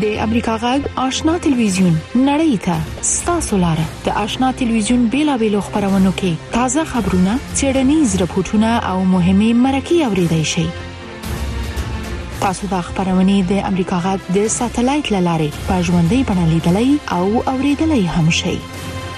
د امریکا غږ آشنا ټلویزیون نړۍ ته ستاسو لاره د آشنا ټلویزیون بیلابل خبرونو کې تازه خبرونه چیرنیز رپورټونه او مهمه مرکه اوریدئ شئ تاسو د خبرونه د امریکا غږ د ساتلایت لارې په ژوندۍ بڼه لیدلای او اوریدلای هم شئ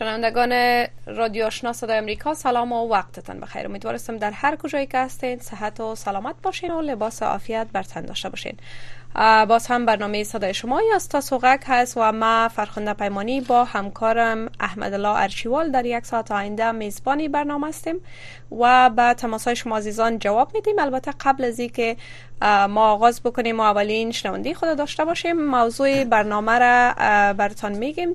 شنوندگان رادیو آشنا صدای آمریکا سلام و وقتتان بخیر امیدوارستم در هر کجایی که هستین صحت و سلامت باشین و لباس عافیت بر تن داشته باشین باز هم برنامه صدای شما از تا سوغک هست و ما فرخنده پیمانی با همکارم احمد الله ارچیوال در یک ساعت آینده میزبانی برنامه هستیم و به تماس های شما عزیزان جواب میدیم البته قبل از اینکه ما آغاز بکنیم و اولین شنوندی خود داشته باشیم موضوع برنامه را براتان میگیم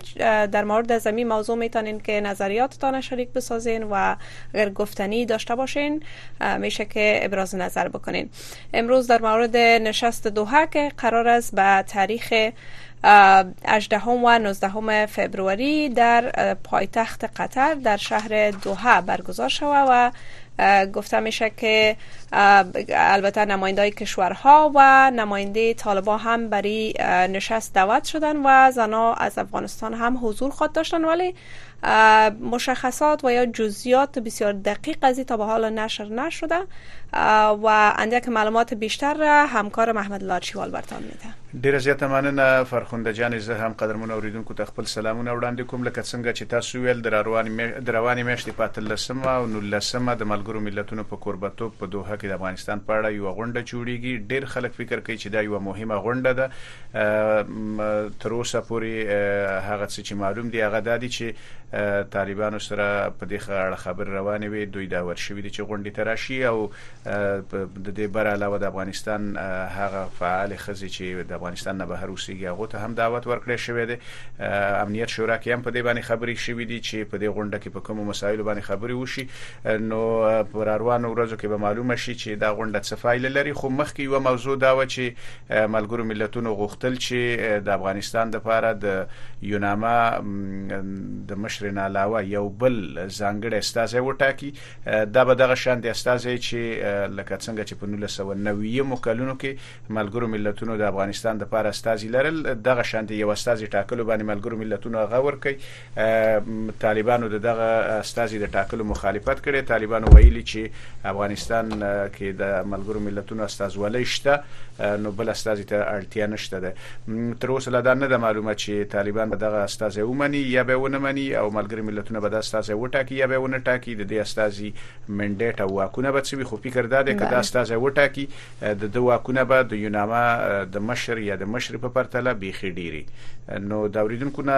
در مورد زمین موضوع میتونین که نظریاتتان شریک بسازین و اگر گفتنی داشته باشین میشه که ابراز نظر بکنین امروز در مورد نشست دوحه که قرار است به تاریخ 18 و 19 فبروری در پایتخت قطر در شهر دوحه برگزار شوه و گفته میشه که البته نماینده های کشورها و نماینده طالبا هم برای نشست دعوت شدن و زنا از افغانستان هم حضور خود داشتن ولی مشخصات و یا جزئیات بسیار دقیق از تا به حال نشر نشده و اندک معلومات بیشتر را همکار محمد لاچیوال برتان میده ډیره زیاته مننه فرخنده جان زه هم قدرمن اوریدونکو ته خپل سلامونه وړاندې کوم لکه څنګه چې تاسو ویل د روانې میاشتې په اتلسمه او نولسمه د ملګرو ملتونو په کوربتوب په دوحه کې د افغانستان په اړه یوه غونډه جوړیږي ډیر خلک فکر کوي چې دا یوه مهمه غونډه ده تر اوسه پورې هغه څه چې معلوم دي هغه دا دي چې طالبانو سره په دې اړه خبرې روانې وي دوی دا ورشوي دي چې غونډې ته راشي او د دې بر علاوه د افغانستان هغه فعال خزي چې د افغانستان نه بهر اوسېږي هغه ته هم دعوت ورکړی شوی دی امنیت شورا کې هم په دې باندې خبرې شوې دي چې په دې غونډه کې په کوم مسایلو باندې خبرې وشي نو پر روانو ورځو کې به معلومه شي چې دا غونډه څه فایل لري خو مخکې یو موضوع دا و چې ملګرو ملتونو غوښتل چې د افغانستان لپاره د یوناما د مشر نه علاوه یو بل ځانګړی استازی وټاکي دا به دغه شان د استازی چې لکه څنګه چې په 1990 مو کلونو کې ملګرو ملتونو د افغانستان لپاره استازي لرل دغه شان د یو استازي ټاکلو باندې ملګرو ملتونو غور کوي طالبانو د دغه استازي د ټاکلو مخالفت کړی. طالبانو ویلي چې افغانستان کې د ملګرو ملتونو استازولۍ شته نو بل استازي ته اړتیا نشته ده. تر اوسه لا دا نه ده معلومه چې طالبان به دغه استازی ومني یا به یې ونه مني او ملګري ملتونه به دا استازی وټاکي یا به یې ونه ټاکي، د دې استازي منډیټ او واکونه به څه وي خو فکر دا دی که دا استازی وټاکي، د ده واکونه به د یوناما د مشر یا د مشرې په پرتله بیخي ډیر وي. نو د اوریدونکو نه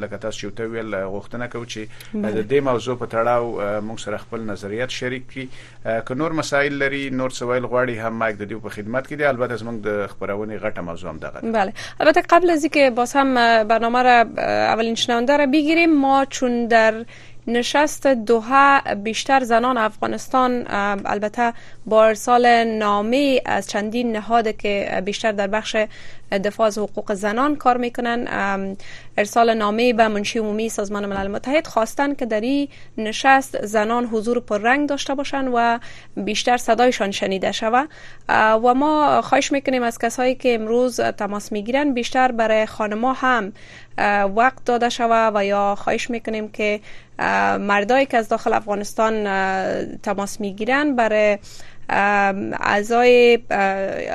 لکه تاسو چې ورته وویل غوښتنه کوو چې د دې موضوع په تړاو موږ سره خپل نظریات شریک کړي. که نور مسایل لري، نور څه ویل غواړي هم مایک د دې په خدمت کې دی. البته زموږ د خبرونې غټه موضوع هم دغه ده. بله. البته قبل از اینکه باز هم برنامه را اولین شنونده را بگیریم ما چون در نشست دوحه بیشتر زنان افغانستان البته با ارسال نامه از چندین نهاد که بیشتر در بخش دفاع از حقوق زنان کار میکنن ارسال نامه به منشی عمومی سازمان ملل متحد خواستن که در این نشست زنان حضور پررنگ داشته باشند و بیشتر صدایشان شنیده شود و ما خواهش میکنیم از کسایی که امروز تماس میگیرن بیشتر برای خانما هم وقت داده شوه و یا خواهش میکنیم که مردایی که از داخل افغانستان تماس میگیرن برای اعضای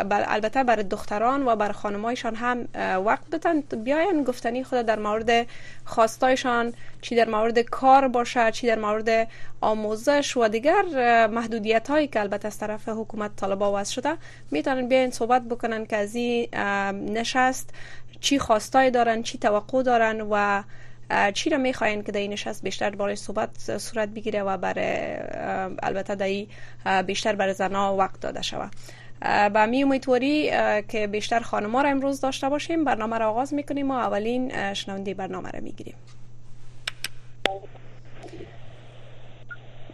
البته بر دختران و بر خانمایشان هم وقت بتن بیاین گفتنی خود در مورد خواستایشان چی در مورد کار باشه چی در مورد آموزش و دیگر محدودیت هایی که البته از طرف حکومت طالبا وضع شده میتونن بیاین صحبت بکنن که از این نشست چی خواستای دارن چی توقع دارن و چی را میخواین که در این نشست بیشتر بارش صحبت صورت بگیره و برای البته در بیشتر برای زنها وقت داده شود به می امیدواری که بیشتر خانمها را امروز داشته باشیم برنامه را آغاز میکنیم و اولین شنونده برنامه را میگیریم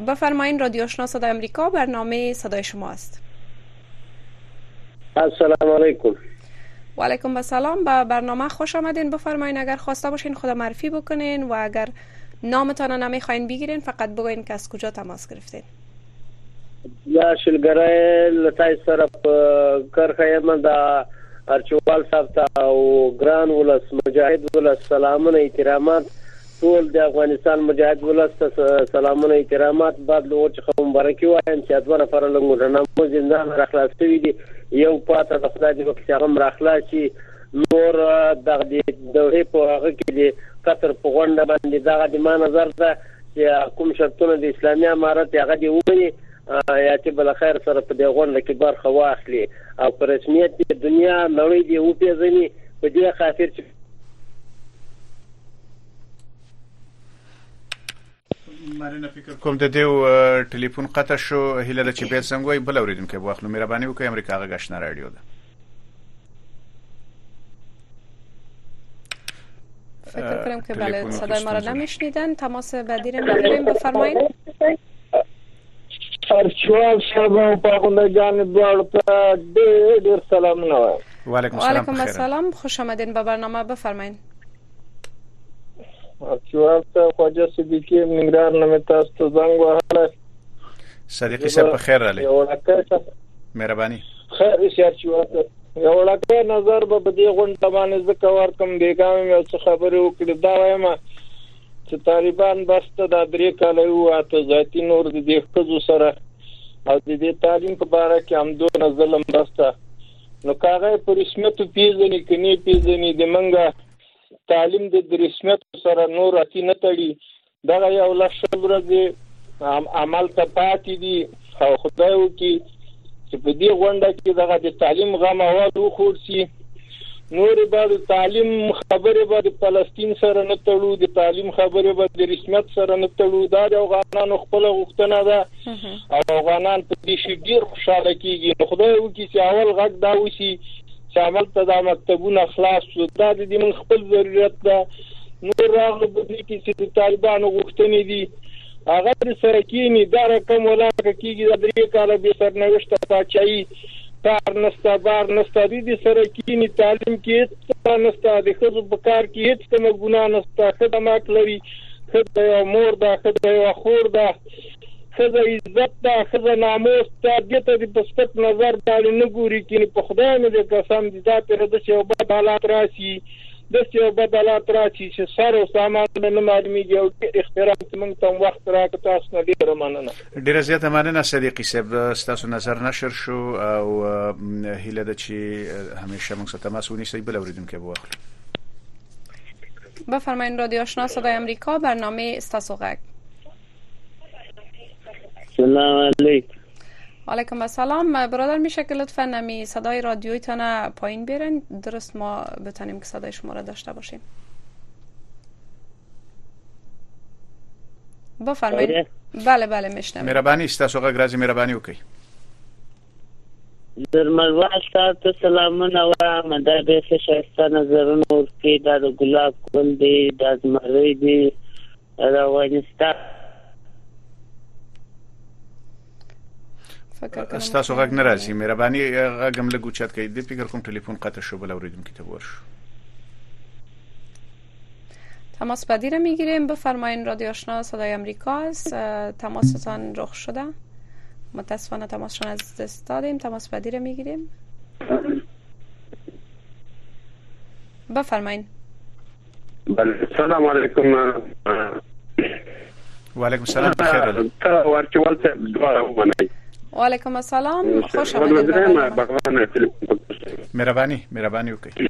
بفرمایین رادیو آشنا صدای امریکا برنامه صدای شما است السلام علیکم و علیکم السلام به برنامه خوش آمدین بفرمایین اگر خواسته باشین خدا معرفی بکنین و اگر نامتان نمیخواین بگیرین فقط بگوین که از کجا تماس گرفتین یا شلګرای لتای سره په کرخه یم دا ارچوال صاحب ته او ګران ولس مجاهد ولس سلامونه احترامات ټول د افغانستان مجاهد ولس ته سلامونه احترامات بعد له چې خو مبارکي وایم چې دوه نفر له ګډنامو زندان را خلاص شوي دي یو پاته د خدای دې وکړي چې هغه را خلاص شي نور دغه د دوه په هغه کې د قطر په غونډه باندې دغه د ما نظر ده دا چې کوم شرطونه د اسلامي امارت هغه دی ومني یا چې بل خیر سره په دې غونډه کې برخه واخلي او په رسمیت د دنیا نړۍ دی وپیژني په دې خاطر چې مننه فکر کوم د دې ټلیفون قطع شو هله د چې بیت څنګه وي بل اوریدونکو واخلو مهرباني وکړئ امریکا غږ آشنا رادیو ده فکر کنم که بله صدای ما را نمیشنیدن تماس بدی را میگیریم بفرمایید ارچوال صاحب او پاغنده جان دوار تا دیر دیر سلام نوه وعلیکم السلام خوش آمدین به برنامه بفرمایید ارچوال صاحب خواجه صدیقی نگران نمی تاست زنگ و حالا صدیقی صاحب بخیر رالی مهربانی خیر دې سیار شي واسه یو لکه نظر به په دې غونډه باندې زه کور کوم بیګام یو څه خبرې وکړې دا وایم چې طالبان بس ته دا درې کاله یو اته ذاتی نور د دې ښځو سره او د دې تعلیم په اړه کې هم دونه ظلم بس ته نو کاغه پر رسمیت پیژنې کني پیژنې د منګه تعلیم د رسمیت سره نور اتی نه تړي دغه یو لس شل ورځې همالته پاتې دي او خدای وکړي چې په دې غونډه کې دغه د تعلیم غم اول وخوړ شي نورې به د تعلیم خبرې به د فلسطین سره نه تړو د تعلیم خبرې به د رسمیت سره نه تړو دا د افغانانو خپله غوښتنه ده او افغانان په دې شي ډیر خوشاله کیږي نو خدای وکړي چې اول غږ دا وشي چې عمل ته دا مکتبونه خلاص شو دا د دې خپل ضرورت ده نور راغلو په دوی کې چې د طالبانو غوښتنې دي هغه د سره کینی دا رقم ولاکه کیږي د درې کاله به سرنوشته پاچاهي کار نستا بار نستا دوی د سره کینی تعلیم کې هیڅ نستا د خزو په کار کې هیڅ کوم ګناه نستا خزه ماک لري خزه یو مور ده خزه یو خور ده خزه عزت ده خزه ناموس ده دې ته د پسپک نظر باندې نه ګوري کینې په خدای نه دې قسم دي دا پرې د چې وبد حالات راشي داسې یو بد حالات راشي چې سر او سامان مې نه معلومېږي او ډېر اخترام چې موږ ته هم وخت راکړه تاسو نه ډېره مننه. ډېره زیاته مننه صدیقي صاحب ستاسو نظر نشر شو او هیله ده چې همیشه موږ سره تماس ونیسئ بل اورېدونکی به واخلو. بفرمایئ رادیو آشنا صدای امریکا برنامه ستاسو غږ سلام علیکم علیکم السلام برادر میشه که لطفا نمی صدای رادیوی تانه پایین بیرن درست ما بتانیم که صدای شما را داشته باشیم بفرمایید بله بله میشنم مهربانی است سوغه گرازی مهربانی وکړئ درملوال صاحب ته سلامونه وایم دا ډېر ښه ښایسته نظرونه ورکوي دا د ګلاب ګل دی دا زمری دی د افغانستان ستاسو غږ نه راځي مهرباني غږ هم لګو چت کوي د فکر کوم ټلیفون قطع شو بل اوریدونکو ته ورشو تماس بعدی را میگیریم بفرمایین رادیو آشنا صدای امریکا است تماستان رخ شده متاسفانه تماسشان از دست دادیم تماس بعدی را میگیریم بفرمایین بله سلام علیکم و علیکم سلام بخیر تا ورچوال ته دواره ومنئ و علیکم السلام خوش آمدید مهربانی مهربانی وکړئ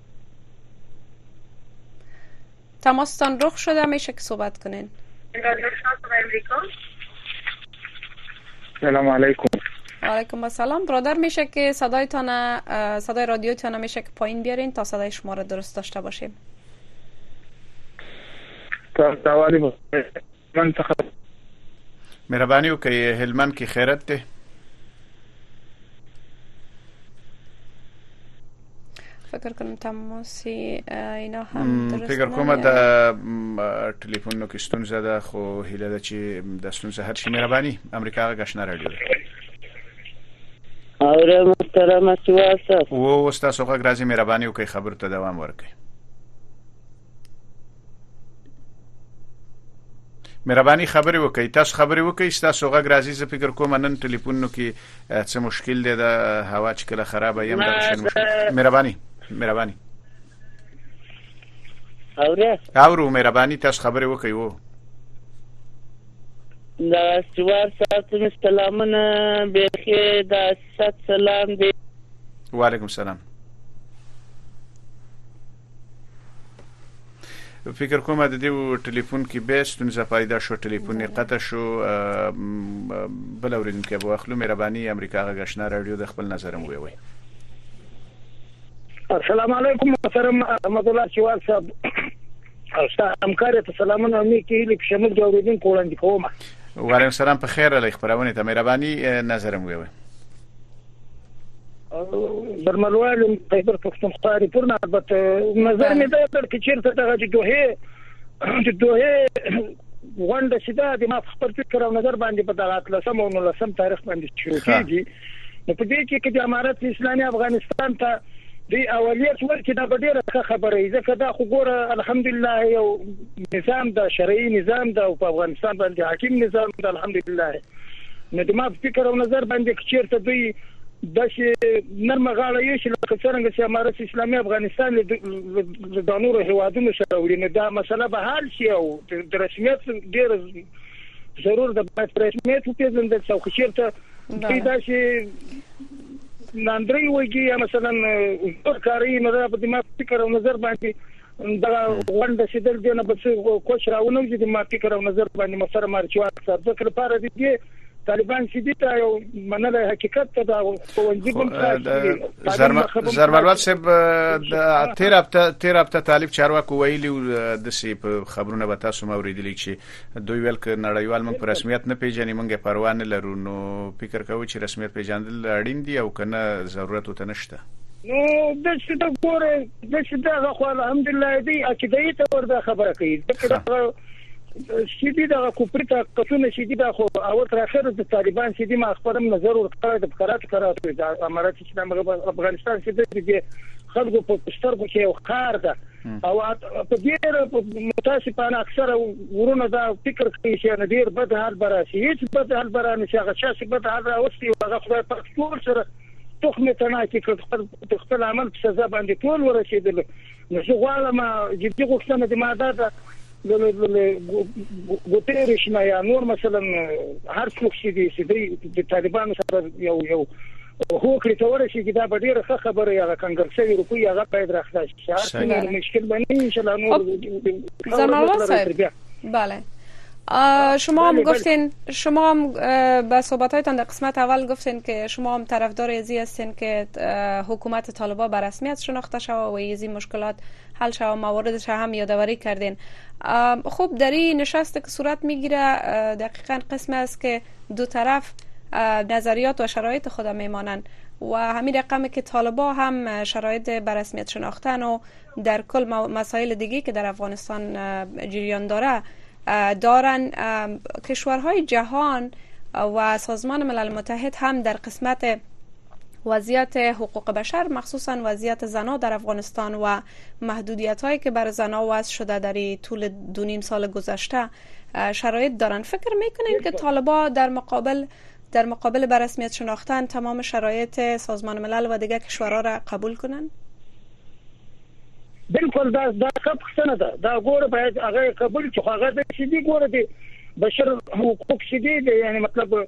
تماستان رخ شده میشه که صحبت کنین سلام علیکم علیکم السلام برادر میشه که صدای تانه صدای رادیو تانه میشه که پایین بیارین تا صدای شما را درست داشته باشیم تا هلمند څخه دی. مهرباني وکړئ هلمند کې خیرت دی. فکر کنم تماس اینا هم درست فکر کوم د ټلیفون نو کې ستونزه ده خو هیله ده چې د ستونزه هر شي مهرباني امریکا غږ آشنا رادیو ده اوره محترمه سواسه او استاد سوغه غرازي مهرباني وکړئ خبرو ته دوام ورکړئ مهرباني خبرې وکړئ تاسو خبرې وکړئ تاسو غږ راځي زه فکر کوم نن ټلیفونونو کې څه مشکل دی دا هوا چې کله خرابه یم دا شین مشکل مهرباني مهرباني اوره اورو مهرباني تاسو خبرې وکړئ وو دا استوار ساتم سلامونه بخیر دا ست سلام دی وعلیکم السلام فکر کوم د دې ټلیفون کې به ستونزه پیدا شو ټلیفون یې قطع شو بل اوریدونکو به واخلو مهرباني امریکا غږشنا رادیو د خپل نظر مو وي السلام علیکم محترم احمد الله شوال صاحب او ستاسو همکار ته سلامونه او نیکی هیلې په شمول د اوریدونکو وړاندې کوم وعلیکم السلام په خیر علی خبرونه ته مهرباني نظر مو وي درملوال خیبر پښتونخوا رپور نه البته نظر مې دا کړ چې چیرته دغه د دوه د دوه غونډه چې دا د ما خپل فکر او نظر باندې په دغه اتلسم او نولسم تاریخ باندې شروع کیږي نو په دې کې چې د امارت اسلامي افغانستان ته د اولیت ورکې دا به ډیره ښه خبره وي ځکه دا خو ګوره الحمدلله یو نظام دا شرعي نظام دا او په افغانستان باندې حاکم نظام دا الحمدلله نو دما په فکر او نظر باندې که چیرته دوی داسې نرمه غاړه یې چې لکه څرنګه چې امارت اسلامي افغانستان له دا نورو هیوادونو سره وړي نو دا مسله به حل شي او د رسمیت ډیر ضرور د باید رسمیت وپیژندل شي او که چیرته دوی داسې ناندري وږي یا مثلا ورکاري نو دا په دې ما فکر او نظر باندې دغه غونډه چې دل دینه بس کوچ راونه چې د ما فکر او نظر باندې مسره مرچوات صاحب ذکر لپاره دي طالبان چې دي ته یو منله حقیقت ته دا ښوونځي بم ساتي زرمروت صاحب د 13 هفته 13 هفته طالب چارواکو ویلي د سی په خبرونه به تاسو موریدلی چې دوی ویل که نړیوال موږ په رسمیت نه پیژني موږ یې پروا نه لرو نو فکر کوو چې رسمیت پیژندل اړین دي او که نه ضرورت ورته نشته. نو داسې ته ګوره داسې دغه خو الحمدلله دی عقیدې ته ور دا خبره کوي ځکه دغه چې دي دغه کوپري طاقتونه چې دي دا خو اول تر اخره د طالبان چې دي ما خپل هم نظر ورکړی د قرات قرات د امارات اسلام افغانستان چې د خلکو په سترګو کې یو خار ده او په ډیر متاسفانه اکثر ورونه دا فکر کوي چې نه ډیر بد حال براسي هیڅ بد حال برانه چې هغه شاسي بد حال راوستي او هغه خدای پاک ټول سره تخم تنا کې خپل خپل عمل په سزا باندې ټول ورسېدل نو زه غواړم جدي غوښتنه دې ما دا ده له له له له ګوتيرش نه یا نور مثلا هر څوک چې دي چې دوی د طالبانو سره یو یو هوکړې ته ورسېږي دا به ډېره ښه خبره وي هغه کنګل شوې روپۍ هغه باید راخلاص شي هر څه نور مشکل به نه وي انشاءالله نور زماوار صاحب بله شما هم گفتین شما هم به صحبت هایتان در قسمت اول گفتین که شما هم طرفدار ازی هستین که حکومت طالبا به رسمیت شناخته شوه و ازی مشکلات حل و مواردش هم یادآوری کردین خب در این نشست که صورت میگیره دقیقا قسم است که دو طرف نظریات و شرایط خود میمانند و همین رقم که طالبا هم شرایط برسمیت رسمیت شناختن و در کل مسائل دیگه که در افغانستان جریان داره دارن کشورهای جهان و سازمان ملل متحد هم در قسمت وضعیت حقوق بشر مخصوصا وضعیت زنا در افغانستان و محدودیت هایی که بر زنا وضع شده در طول دو نیم سال گذشته شرایط دارن فکر میکنین که طالبا در مقابل در مقابل به رسمیت شناختن تمام شرایط سازمان ملل و دیگر کشورها را قبول کنن بالکل دا دا خپ خسنه ده دا ګوره باید هغه قبول چې هغه د شدي ګوره دي بشر حقوق شدي یعنی مطلب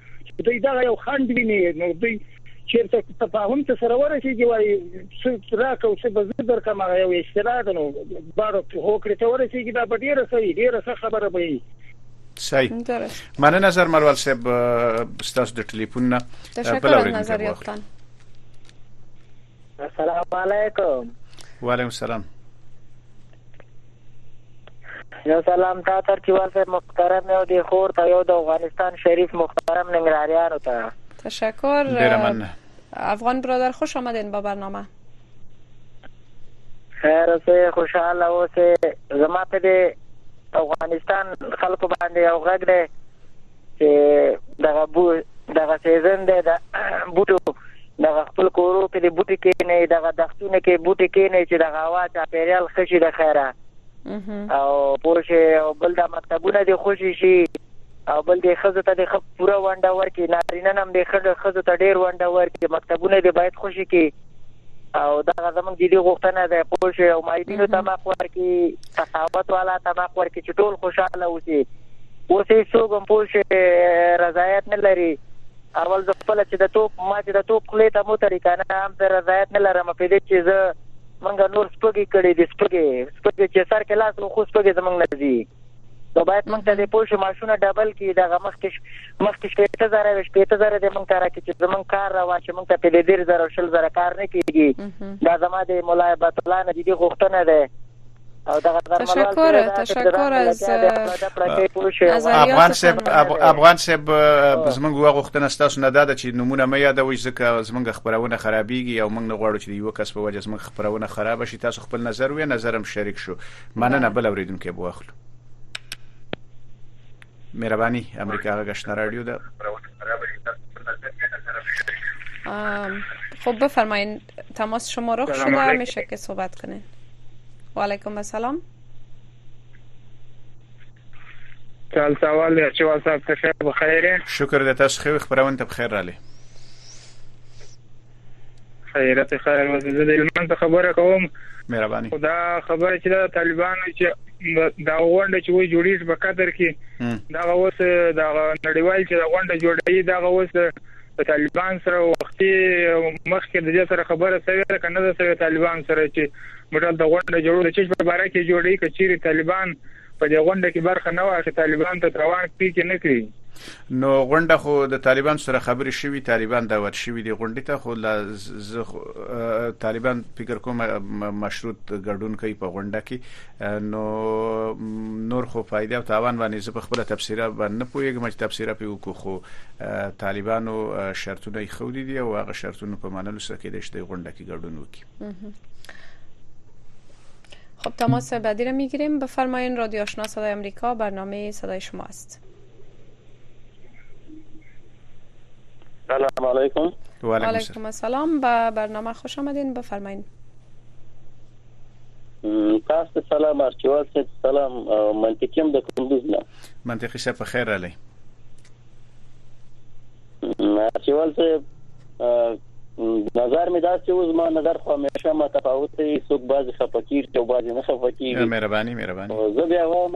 چې دوی دغه یو خند ویني نو دوی چیرته تفاهم ته سره ورسیږي وایي څه راکه او څه به زه درکم هغه یو اصطلاح ده نو دواړو هوکړې ته ورسیږي دا به ډېره ښه وي ډېره ښه خبره به وي صحیح مننه نظر ملوال صاحب ستاسو د ټلیفون نه بل اورېدونکی واخلئ السلام علیکم وعلیکم السلام یو سلام تا تر چوال صاحب محترم یو دی خور ته یو د افغانستان شریف محترم ننګرهاریانو ته تشکر افغان برادر خوش آمدین با برنامه خیر اوسه خوشاله اوسه زما په دې افغانستان خلکو باندې یو غږ دی چې دغه بو دغه سیزن دی د بوټو دغه خپل کورو کې د بوټي کې نه دغه دښتونه کې بوټي کې نه چې دغه هوا چاپیریال خشي د خیره او پوښي او بل د مکتبونه دي خوشي شي او بل د خزو ته د پوره ونډه ورکړي نارینه هم د خزو ته ډیر ونډه ورکړي مکتبونه دې باید خوشي کړي او دغه زمونږ جدي غوښتنه ده پوه شي او معیدینو ته مخ ورکړي سخاوت والا ته مخ ورکړي چې ټول خوشحاله اوسي اوس هېڅوک هم پوه شي رضایت نه لري اول زه خپل چې د توپ ما چې د توپ خلې ته مو ترې کنه هم زه رضایت نه لرم په دې چې زه منګه نور سپګي کړي دي سپګي سپګي چې سر کې لاس نو خو سپګي زمنګ نه دي نو باید موږ ته دې پوه شي معاشونه ډبل کړي دغه مخکې مخکې شپېته زره وې شپېته زره دې موږ ته راکړي چې زموږ کار روان شي موږ ته پرې د دېرش زره او شل زره کار نه کېږي دا زما د ملا عبادت الله نه جدي غوښتنه ده تشکر تشکر از از افغان صاحب افغان صاحب زمونږ یو غوښتنه ستاسو نه ده چې نمونه مې یادوي ځکه زمونږ خبرونه خرابېږي او موږ نه غواړو چې یو کس په وجه زمونږ خبرونه خراب شي تاسو خپل نظر وې نظرم شریک شو مننه بل اوریدونکو به واخلو مهرباني امریکا غږشنا رادیو ده خب بفرمایید تماس شما رخ شده میشه که صحبت کنین و علیکم السلام سال سوال چې واسه ته خیر بخیر شکر د تاسو خو خبرونه ته بخیر رالی خیرت خیر وځي زه د هلمند څخه خبره کوم مهرباني خو دا خبره چې دا طالبانو چې دا غونډه چې وایي جوړیږي په قطر کې دا اوس دا نړیوال چې دا غونډه جوړوي دا اوس د طالبان سره وختي مخکې د دې سره خبره سوي ده کنه د سوي طالبان سره چې مډل د غونډه جوړول چې په باره کې جوړي کچيري طالبان په دې غونډه کې برخه نه واخلي، طالبانو ته تاوان کوي که نه کوي؟ نو غونډه خو د طالبان سره خبرې شوي طالبان دعوت شوي دي غونډې ته خو لا زه طالبان فکر کوم مشروط ګډون کوي په غونډه کې نو نور خو فائدې او تاوان باندې زه په خپل تفسیره باندې پوهیږم چې تفسیره په وکړو خو طالبانو شرطونه یې خو دي او هغه شرطونه په منلو سره کې د غونډه کې ګډون وکړي خب تماس بعدی را میگیریم بفرمایین رادیو آشنا صدای امریکا برنامه صدای شما است سلام علیکم و علیکم السلام به برنامه خوش آمدین بفرمایین تاسو سلام ارچوال صاحب سلام منطقیم د کندوز نه منطقي شه په خیر علي سیوال صاحب نظر می داسې و زما نظر خو همیشه متفاوت دی څوک بعضی خپکیر او بعضی نه خپکیر مهرباني مهرباني زه بیا وایم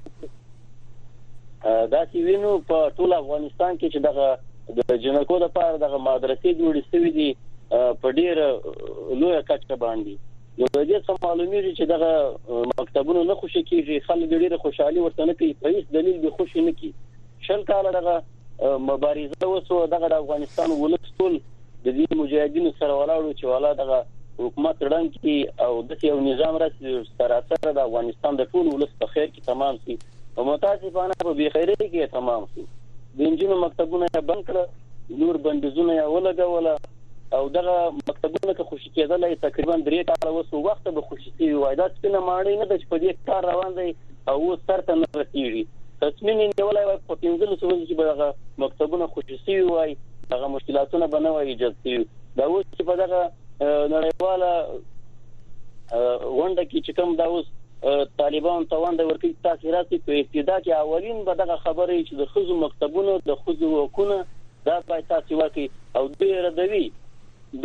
دا چې وینو په ټول افغانستان کې چې دغه د جنکو د پاره دغه مدرسې جوړې شوې دي په ډیر لوی کچه باندې نو د دې څه معلومیږي چې دغه مکتبونه نه خوشی کیږي خلک ډیر خوشحالي ورته نه کوي په هیڅ دلیل به خوشی نه کوي شل کاله دغه مبارزه وسو دغه د افغانستان ولس ټول د دې مجاهدینو سره ولاړو چې والا دغه حکومت رنګ کی او د یو نظام راسي سراسر د افغانستان د ټول ولس په خیر کې تمام سي او متاسفانه په بخیرې کې تمام سي د انجینو مکتبونه بند کړ نور بندیزونه یې ولګول او دغه مکتبونه که خوشی کېدلای تقریبا درې کاله وسو وخت به خوشی شي وای دا سپینه ماڼۍ نه د شپږ کار روان دی او اوس سر ته نه رسیږي تصمیم یې نیولی وای په پنځلس ورځو کې به دغه مکتبونه خوشي سوي وای دغه مشکلاتونه به نه وای ایجاد سوي دا اوس چې په دغه نړیواله غونډه کې چې کوم دا اوس طالبان ته ونده ورکړي تاسو راسي په ابتدا کې اولین به دغه خبرې چې د خزو مکتبونه د خزو وکونه دا باید تاسو وکړي او دوی ردوي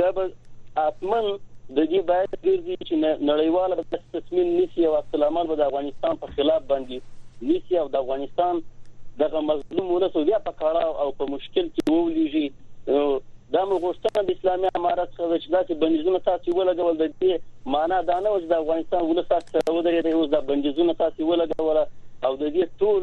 دا به حتما د دې باعث ګرځي چې نړیواله به داسې تصمیم نیسي او عکس العمل به د افغانستان په خلاف باندې نیسي او د افغانستان دغه مظلوم ولس بیا په کړاو او په مشکل کې وولېږي دا مو غوښتنه د اسلامي امارت څخه ده چې داسې بندیزونه تاسو ولګول د دې معنا دا نه و چې د افغانستان ولس تاسو سره ودرېدی اوس دا بندیزونه تاسو ولګوله او د دې ټول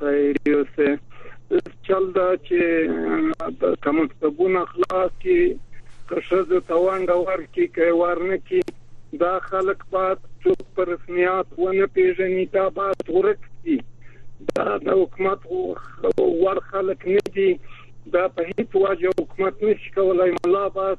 خیر یوسه چل دا چې کمکتبونه خلاص کی که ښځو ته ونډه ورکړي که یې ورنه کړي دا خلک باید څوک په رسمیات ونه پیژني دا باید ورک شي دا د حکومت وړ خلک نه دي دا په هیڅ وجه حکومت نشي کولای ملا باید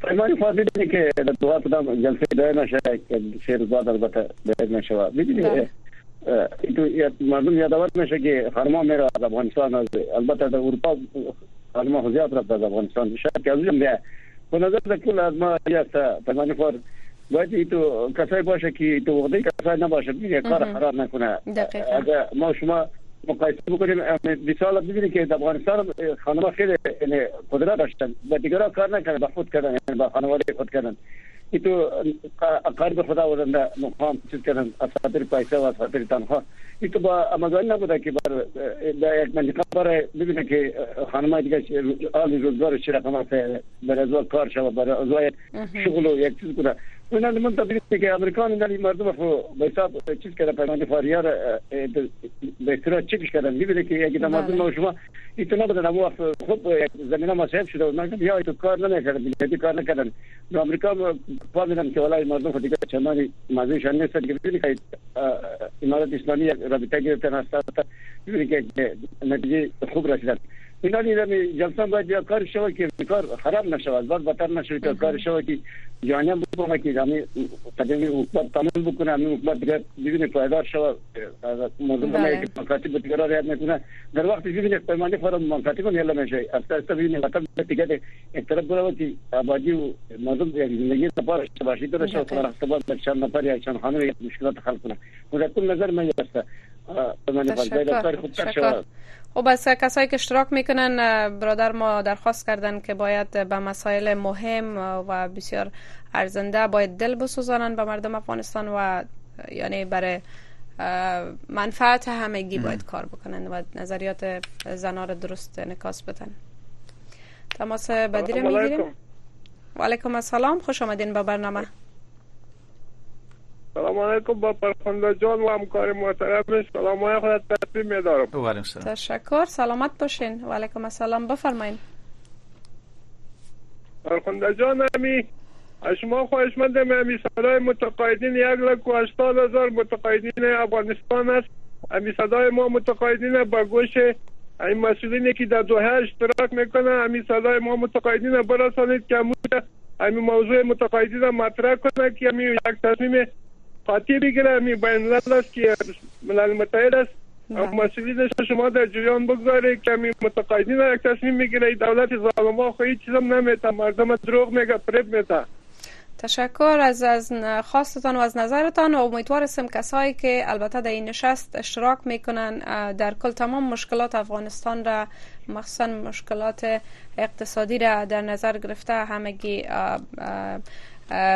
پرماری خو دې دي کې د دوه په دام جلسه دی نه شي کې شیر دوه البته دی نه شو دي دي ته یا مردم یادول نشه کې خرما میرا د افغانستان البته د اروپا خرما خو زیات راځي د افغانستان شاید کې هم بیا په نظر د کول ازما یا ته پرمانی خو باید ای تو کسای باشه که تو وقتی کسای نباشه دیگه کار خراب نکنه اگر ما شما مقایسه بکنیم یعنی مثال ببینیم که در افغانستان خانم خیلی یعنی قدرت داشتن و دیگران کار نکردن به خود کردن یعنی به خانواده خود کردن ای تو قرب خدا بودن مقام چیز کردن از خاطر پیسه و از خاطر تنخواه ای تو با امازانی نبوده که بر در یک منطقه برای ببینه که خانم دیگه آل روزگار چی رقم است برای از کار شود برای از شغل و یک چیز کنه من از من تبدیل که امریکا ننداری مردم خو به حساب چیز کرده پیمانی فاریار به اصطلاح چکش کرده میبینه که یکی در مردم و شما ایتو نبودن اما وقت خوب زمینه مسائب شده من گفتم یا ایتو کار نمیکرد بیلیتی کار نکردن در امریکا پا میدن که ولای مردم خود دیگه چندانی مزیشان نیستن که ببینی که امارت اسلامی یک رابطه گرفتن هسته هسته ببینی که نتیجه خوب رسیدن اینا دیده می جلسان باید بیا کار شوه که کار خراب نشوه از بد بتر نشوه که کار شوه که جانه بکنه که دامی قدمی حکومت تمام بکنه امی حکومت دیگر ببینه پایدار شوه مردم بله. که مکاتب دیگر را رعایت نکنه در وقت ببینه پیمانه فرا مکاتب هم یلا میشه از تا استا ببینه وطن دیگر یک طرف برو که آبادی و مردم یک زندگی سپار شباشی داره شوه خبر هست باز چند نفر یا چند خانه یک مشکلات خلق کنه مدکل نظر من یسته به من خوب خب کسایی که اشتراک میکنن برادر ما درخواست کردن که باید به مسائل مهم و بسیار ارزنده باید دل بسوزانن به مردم افغانستان و یعنی برای منفعت همگی باید کار بکنن و نظریات زنا درست نکاس بدن تماس بدیره میگیریم و علیکم السلام خوش آمدین به برنامه سلام علیکم با پرخونده جان و همکار محترم سلام های خود تقدیم میدارم و علیکم سلام تشکر سلامت باشین و علیکم السلام بفرمایین پرخونده جان همی از شما خواهش مندم همی صدای متقاعدین یک لک و هشتاد هزار متقاعدین افغانستان است همی صدای ما متقاعدین به گوش این مسئولینی که در دوحه اشتراک میکنه همی صدای ما متقاعدین برسانید که موجه امی موضوع متقاعدی دا مطرح کنه که امی یک تصمیم قاطع بگیره امی بین الملل است که ملل متحد است بله. اما مسئولینش شما در جریان بگذارید که امی متقاعدین را یک تصمیم بگیره دولت ظالما خو هیچ چیزم نمیته مردم دروغ میگه فریب میته تشکر از از خواستتان و از نظرتان و امیدوار هستم کسایی که البته در این نشست اشتراک میکنن در کل تمام مشکلات افغانستان را مخصوصا مشکلات اقتصادی را در نظر گرفته همگی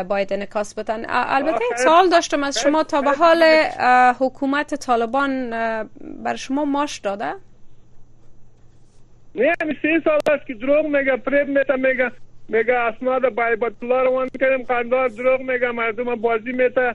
باید انکاس بتن البته یک سوال داشتم از شما تا به حال حکومت طالبان بر شما ماش داده؟ نه همین سه سال است که دروغ میگه فریب میته میگه میگه اسناد بایبت الله روان کردیم قندار دروغ میگه مردم بازی میته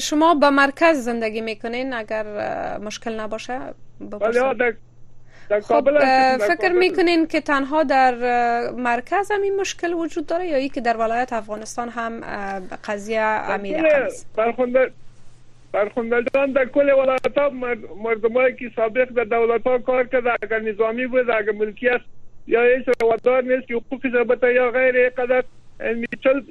شما به مرکز زندگی میکنین اگر مشکل نباشه بله خب فکر میکنین که تنها در مرکز هم این مشکل وجود داره یا ای که در ولایت افغانستان هم قضیه امیر است برخونده جان در کل ولایت ها مردمایی که سابق در دولت ها کار کرده اگر نظامی بود اگر ملکی است یا هیچ روادار نیست که حقوقش بتا یا غیر قدر یعنی چل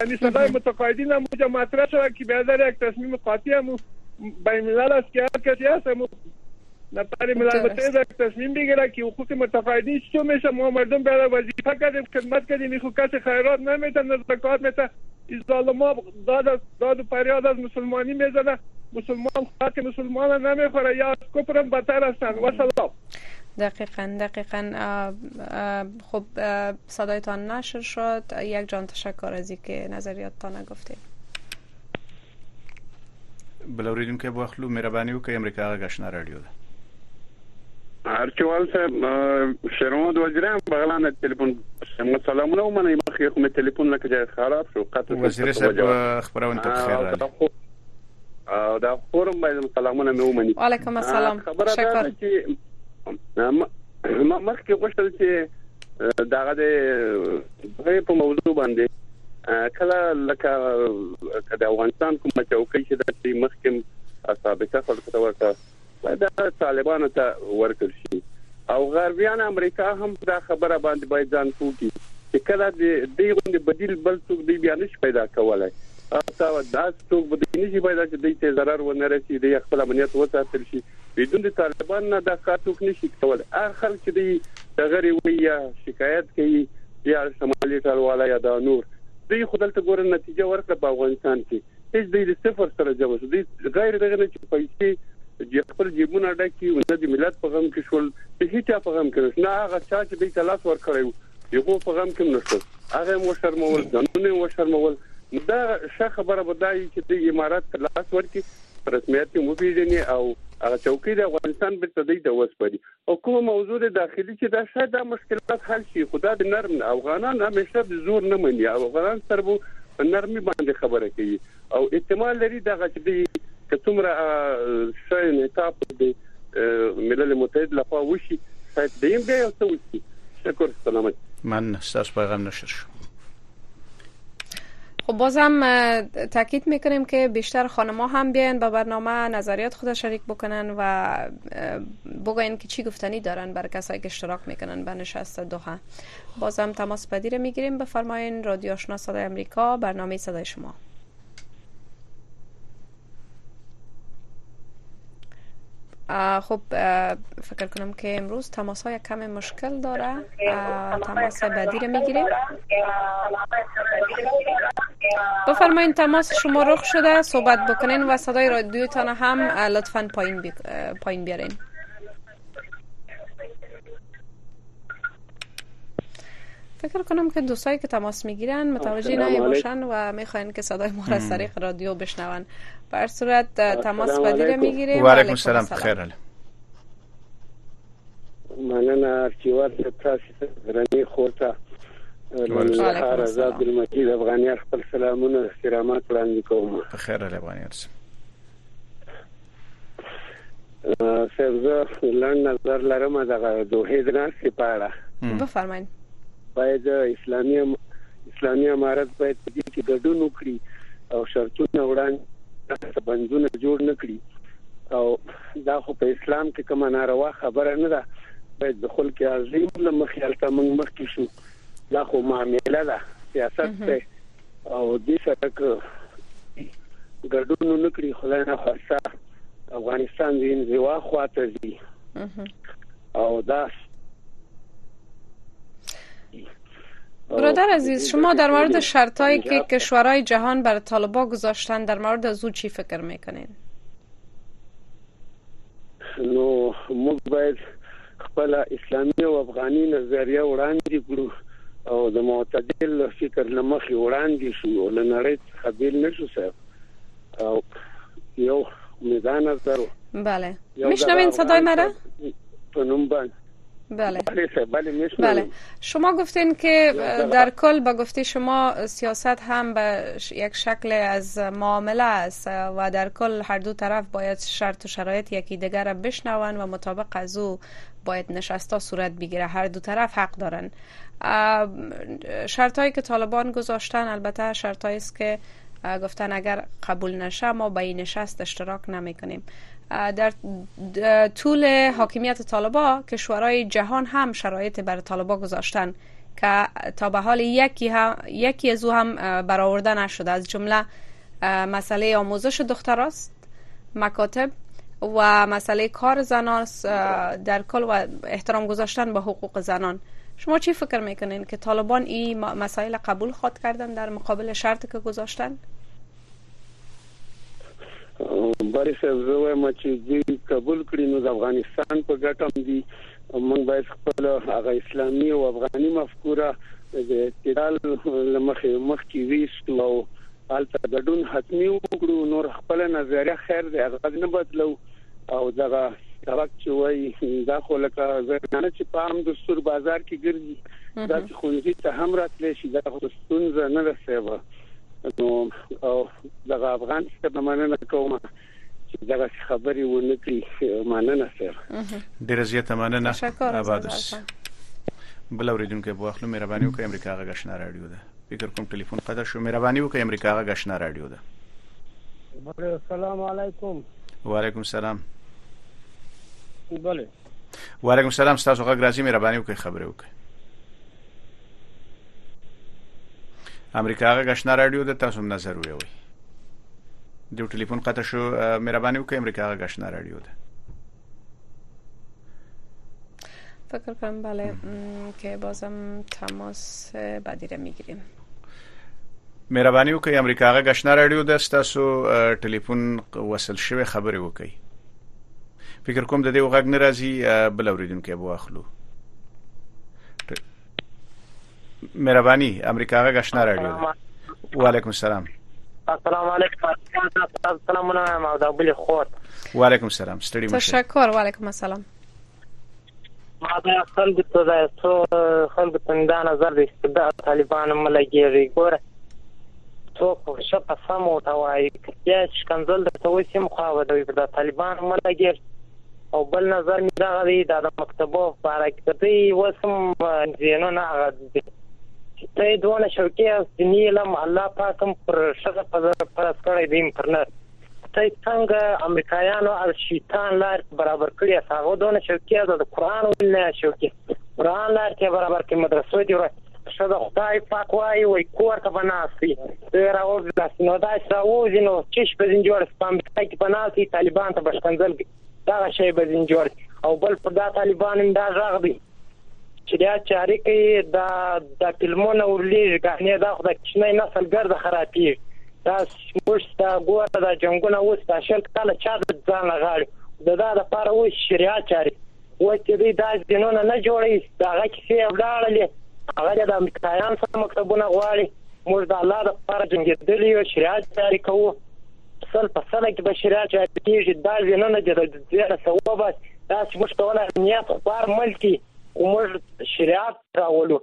یعنی سبای متقاعدین هم اونجا مطرح شود که به یک تصمیم قاطع هم بین ملل است که هر کسی هست هم نفر ملل متحد یک تصمیم بگیره که حقوق متقاعدین چطور میشه ما مردم به وظیفه کردیم خدمت کردیم میخو کسی خیرات نمیته نه زکات میته این ظالما داد از داد و فریاد از مسلمانی میزنه مسلمان خاک مسلمان نمیخوره یا از کفرم بدتر هستند و سلام دقیقا دقیقا خب صدایتان نشر شد یک جان تشکر از که نظریاتتان گفتید بل اوریدونکی به واخلو مهرباني وکړئ امریکا غږ اشنا راډیو ده ارچوال صاحب شرمود وزیران بغلانه تلیفون سلامونه ومنه مخکې خو مې تلیفون لکه جای خراب شو قطع وزیر صاحب خبرونه ته خیر راغلی او دا فورم باید سلامونه مې ومني وعلیکم السلام خبره ده چې ما مخکې غوښتل چې داغه د په موضوع باندې کله لکه د افغانستان کومه چوکۍ چې د مخکې سابقه خلکو ته ورته به دا طالبانو ته ورکړ شي او غربیان امریکا هم په دا خبره باندې باید ځان پوه کړي چې کله د دې غوندې بدیل بل څوک دی بیا نشي پیدا کولای او تا دا څوک به دې نشي پیدا چې دې ته ضرر ونه رسي د خپل امنیت وساتل شي بدون د طالبان نه دا کار څوک نشي کولای هر خلک چې دی دغری وي یا شکایت کوي یا شمالي ټالواله یا دا نور دوی خو دلته ګوره نتیجه ورکړه په افغانستان کې هیڅ دی د صفر سره جمع شو دی غیر دغه نه چې پیسې د خپل جیبونه ډکې او نه د ملت په غم کې شول د هیچا په غم کې نشو نه هغه چا چې دی ته لاس ورکړی یغو په غم کې نشو هغه مو شرمول ځانونه مو شرمول دا ښه خبره به دا چې د امارات ته لاس ورکړي رسمیت مو پیژني او هغه چوکۍ د افغانستان بیرته دی ته وسپاري او کومه موضوع دی داخلی چی دا شاید دا مشکلات حل شی خو دا د نرم نه افغانان همیشه د زور نه منی او افغانان سره به په نرمی باندی خبره کوی او احتمال لری دغه چی دی که څومره ښه انعطاف د ملل متحد لخوا وشی شاید دی هم بیا یو څه وشی شکر سلامت. مننه ستاسو پیغام نشر شو. خب بازم تاکید میکنیم که بیشتر خانمها هم بیاین به برنامه نظریات خود شریک بکنن و بگوین که چی گفتنی دارن بر کسایی که اشتراک میکنن به نشست دوها بازم تماس پدیر میگیریم بفرمایین رادیو آشنا صدای امریکا برنامه صدای شما خب فکر کنم که امروز تماس های کم مشکل داره تماس بعدی رو میگیریم بفرمایین تماس شما رخ شده صحبت بکنین و صدای تان هم لطفا پایین, بی... پایین بیارین فکر کنم که دوستایی که تماس میگیرن متوجه نمیباشن و میخواین که صدای ما را از طریق رادیو بشنون بر صورت تماس بدی را میگیریم و علیکم السلام بخیر علی مننه هرچی ورته تاسو ته درنې خورته لنګهار آزاد المجید افغانیار خپل سلامونه احترامات وړاندې کوم بخیر علی افغانیار صاحب زه لړ نظر لرم دغه دوه د ناستې په اړه بفرمایئ باید اسلامي اسلامي امارت باید په دې کې ګډون وکړي او شرطونه وړاندې بندونه جوړ نه کړي او دا خو په اسلام کې کومه ناروا خبره نه ده باید د خلک عظیم لمخې الته موږ مخکې شو دا خو معامله ده سیاست ته او دې سره که ګډون نه کړی خدای نه خاصه افغانستان دې انزوا خواته ځي او دا برادر عزیز شما در مورد شرطایی که کشورهای جهان بر طالبا گذاشتن در مورد از او چی فکر میکنین؟ نو موږ باید خپله اسلامي او افغاني نظریه وړاندې کړو او د معتدل فکر له مخې وړاندې شو او له نړۍ څخه بیل نه شو صاحب او یو مې دا نظر بله میشنوین صدای مرا په نوم باندې بله بله, بله شما گفتین که در کل به گفتی شما سیاست هم به یک شکل از معامله است و در کل هر دو طرف باید شرط شرایط یکی دیگر را بشنون و مطابق از او باید نشستا صورت بگیره هر دو طرف حق دارن شرط که طالبان گذاشتن البته شرط است که گفتن اگر قبول نشه ما به این نشست اشتراک نمی کنیم در طول حاکمیت طالبا کشورهای جهان هم شرایط بر طالبا گذاشتن که تا به حال یکی, یکی از او هم برآورده نشده از جمله مسئله آموزش دختراست مکاتب و مسئله کار زنان در کل و احترام گذاشتن به حقوق زنان شما چی فکر میکنین که طالبان این مسائل قبول خواد کردن در مقابل شرط که گذاشتن؟ باری صاحب زه وایم چې دوی قبول کړي نو د افغانستان په ګټه هم دي موږ باید خپل هغه اسلامي او افغاني مفکوره د اعتدال لمخې مخکې ویستو او هلته ګډون حتمي وکړو نور خپل نظریه خیر دی هغه نه بدلو او دغه سبق چې وایي دا خو لکه زنانه چې په عام دستور بازار کې ګرځي دا چې خونځي ته هم راتلی شي دا خو ستونزه نه ده صاحب نو او دغه افغان څخه مننه کوم چې دغه خبرې و نه کړي مننه سر ډیر زیاته مننه آباد اوسې بل اوریدونکو په اخلو مهرباني وکړئ امریکا غږشنا رادیو ده فکر کوم ټلیفون قطع شو مهرباني وکړئ امریکا غږشنا رادیو ده بله السلام علیکم وعلیکم السلام بله وعلیکم السلام ستاسو غږ راځي مهرباني وکړئ خبرې وکړئ امریکا غږ آشنا رادیو د تاسو نظر ویوي د ټلیفون قطع شو مهرباني وکړئ امریکا غږ آشنا رادیو ده فکر کنم بله که بازم تماس بعدی را میگیریم مهرباني وکړئ امریکا غږ آشنا رادیو ده ستاسو ټلیفون وصل شوی خبرې وکړئ فکر کوم د دې وغږ ناراضي بل اوریدونکو به واخلو مهرباني امریکا غږ آشنا راډیو وعلیکم السلام السلام علیکم السلام علیکم او دا بل خور وعلیکم السلام ستړي مشه تشکر وعلیکم السلام ما دا خلکو ته دا څو خلکو ته دا نظر دی چې دا طالبان مه لګېږي ګوره څوک په ښه په سم ورته وایي که بیا ښکنځل درته وشي هم خوا به دوی دا طالبان مه لګېږي او بل نظر مې دغه دی دا د مکتبو په باره کې که دوی اوس هم ذهنونه هغه دي چې ته یې دونه شوقي یاست دیني علم الله پاک هم پر ښځه فرض کړی دی پر نر ته څنګه امریکایانو الشیطان لار برابر کړی است هغه دونه شوقی از د قرآن ویل نه از شوقی قرآن لار کې برابر کې مدرسو دی شه د خدای پاک وای وای کور ته بناستی ډیر او بلاس نو دا ساوځي نو چش په دین جوړ سپم کې بناستی طالبان ته بشکنځل دا شی به دین جوړ او بل په دا طالبان دا ځغ دی چې دا چارې کوي دا د فلمونه ورلیږي ګانې دا خو د کوچنی نسل ګرده خرابېږي دا موږ دا ګوره دا جنګونه اوس دا شل کاله چا د ځان غاړي د دا لپاره اوس شریعت چارې اوس چې دوی دا ځینونه نه جوړوي د هغه کیسې یې ولاړلې هغه د امریکایان سره مکتبونه غواړي موږ د الله لپاره جنګېدلي یو شریعت جاري کوو سل په سل کې به شرا جاری کېږي دا ځینونه د زیړه سوه به داسې موږ ته ولا نیت خوار ملکی خو موږ شریعت راولو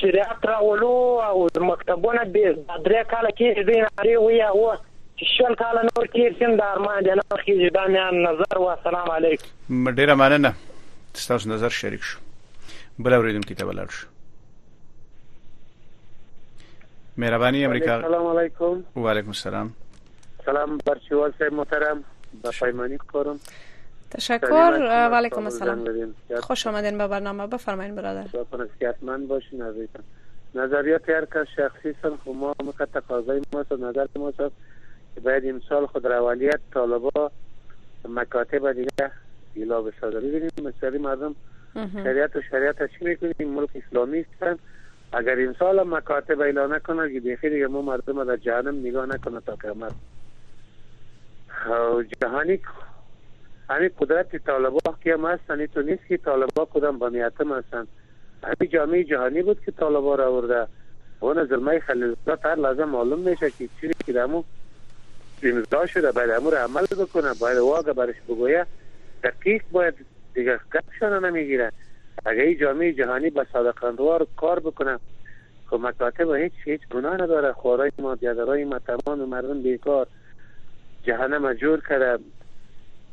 شریعت راولو او مکتبونه به درې کاله کېږي دوی نارې وایي او چې شل کاله نور تېر شي دا ارمان دی نه خېږي دا مې نظر و سلام علیکم ډېره مننه ستاسو نظر شریک شو بل اورېدونکي ته ولاړ شو مهرباني امریکا السلام علیکم وعلیکم السلام سلام برچوال صاحب محترم به پیمانی کارم تشکر و علیکم السلام خوش آمدین به برنامه بفرمایید برادر خدا کنه صحتمند باشین عزیزم نظریات هر کس شخصی سن خو ما مکه تقاضای ما است نظر ما است که باید امسال خود را اولیت طالبا مکاتب دیگه ایلا بسازه ببینیم بسیاری مردم شریعت و شریعت چی میکنی این ملک اسلامی است اگر امسال هم مکاتب ایلا نکنه که بیخی دیگه مو مردم در جهنم نگاه نکنه تا قیامت و جهانی همی قدرت طالبا که هم هست همی تو نیست که طالبا کدام بمی اتم هستند همی جامعه جهانی بود که طالبا را ورده اون ظلمه خلیل زاد هر لحظه معلوم میشه که چیزی که دمو امضا شده باید امور عمل بکنه باید واقع برش بگویه دقیق باید دیگر کس شنانه میگیره اگر ای جامعه جهانی به صادقاندوار کار بکنه خو مکاتب هیچ هیچ گناه نداره خوارای ما بیادرای ما تمام مردم بیکار جهنم جور کرده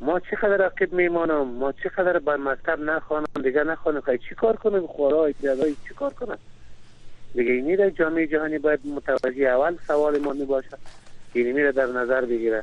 ما چی قدر عاقب میمانم ما چی قدر به مکتب نخوانم دیگر نخوانم خیلی چی کار کنم خوارای بیادرای چی کار کنم دیگر اینی را جامعه جهانی باید متوجه اول سوال ما می باشه که اینمی را در نظر بگیره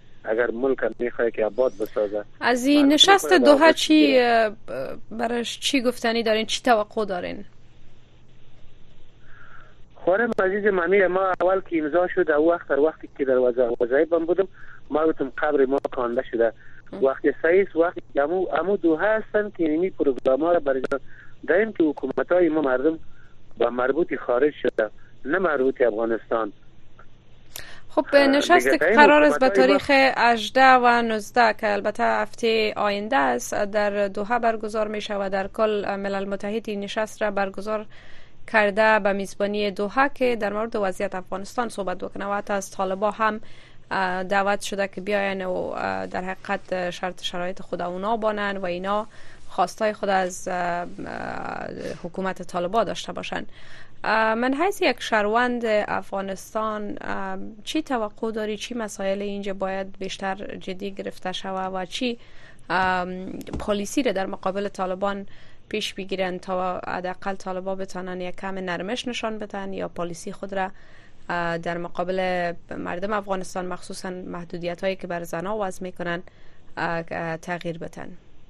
اگر ملک میخوای که آباد بسازه از این نشست دوحه چی برش چی گفتنی دارین چی توقع دارین خورم عزیز ممی ما اول که امضا شد او وقت در وقتی که در وظایف بودم ما گفتم قبر ما کانده شده وقتی سیس وقتی که امو, امو دوحه هستند که اینمی پروگرام ها را برجا داریم که حکومت های ما مردم با مربوط خارج شده نه مربوط افغانستان خب به نشست قرار است به تاریخ 18 و 19 که البته هفته آینده است در دوحه برگزار می شود در کل ملل متحد این نشست را برگزار کرده به میزبانی دوحه که در مورد وضعیت افغانستان صحبت بکنه و حتی از طالبا هم دعوت شده که بیاین و در حقیقت شرط شرایط خود اونا بانن و اینا خواستای خود از حکومت طالبا داشته باشند من حیث یک شهروند افغانستان چی توقع داری چی مسائل اینجا باید بیشتر جدی گرفته شوه و چی پالیسی را در مقابل طالبان پیش بگیرن تا حداقل طالبان بتانن یک کم نرمش نشان بدن یا پالیسی خود را در مقابل مردم افغانستان مخصوصا محدودیت هایی که بر زنها وضع میکنن تغییر بدن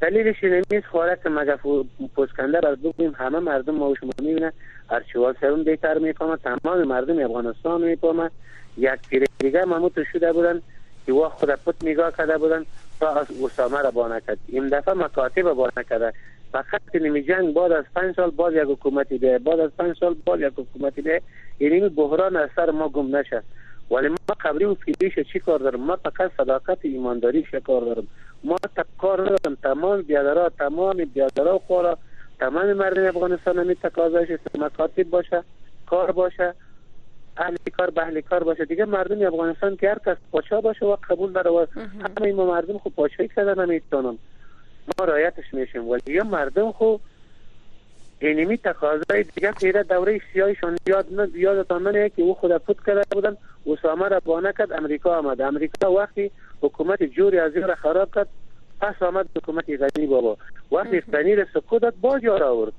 دلیل شیرینیز خوارک که مگه پوزکنده بر بگویم همه مردم ما و شما میبینه هرچوار سرون بیتر میپامه تمام مردم افغانستان میپامه یک پیره دیگه مموتو شده بودند که وا خود پت نگاه کرده بودند تا از اسامه را بانه کرد ام دفعه مکاتب بانه کرده فقط نمی جنگ بعد از پنج سال باز یک حکومتی بیه بعد از پنج سال باز یک حکومتی بیه اینمی بحران از سر ما گم نشه ولی ما قبری و پیریش چی کار دارم ما فقط صداقت و ایمانداری شکار دارم ما ته کار ندارم تمام بیادرا تمام بیادرا و خوارا تمام مردم افغانستان همی تقاضای شد که مکاتب باشه کار باشه اهل کار به اهل کار باشه دیگه مردم افغانستان که هر کس پاچا باشه و قبول داره و همه ما مردم خو پاچایی کردن همی تانم ما رایتش میشیم ولی یا مردم خو علمی تقاضای دیگر تیره دوره سیای شان یاد نه یادتان نمیاید که او خود فوت کرده بودند اسامه را بانه کرد امریکا آمد امریکا وقتی حکومت جور ازیا را خراب کرد پس آمد حکومت غنی بابا وقتی غنی را سقوط داد باز یار آورد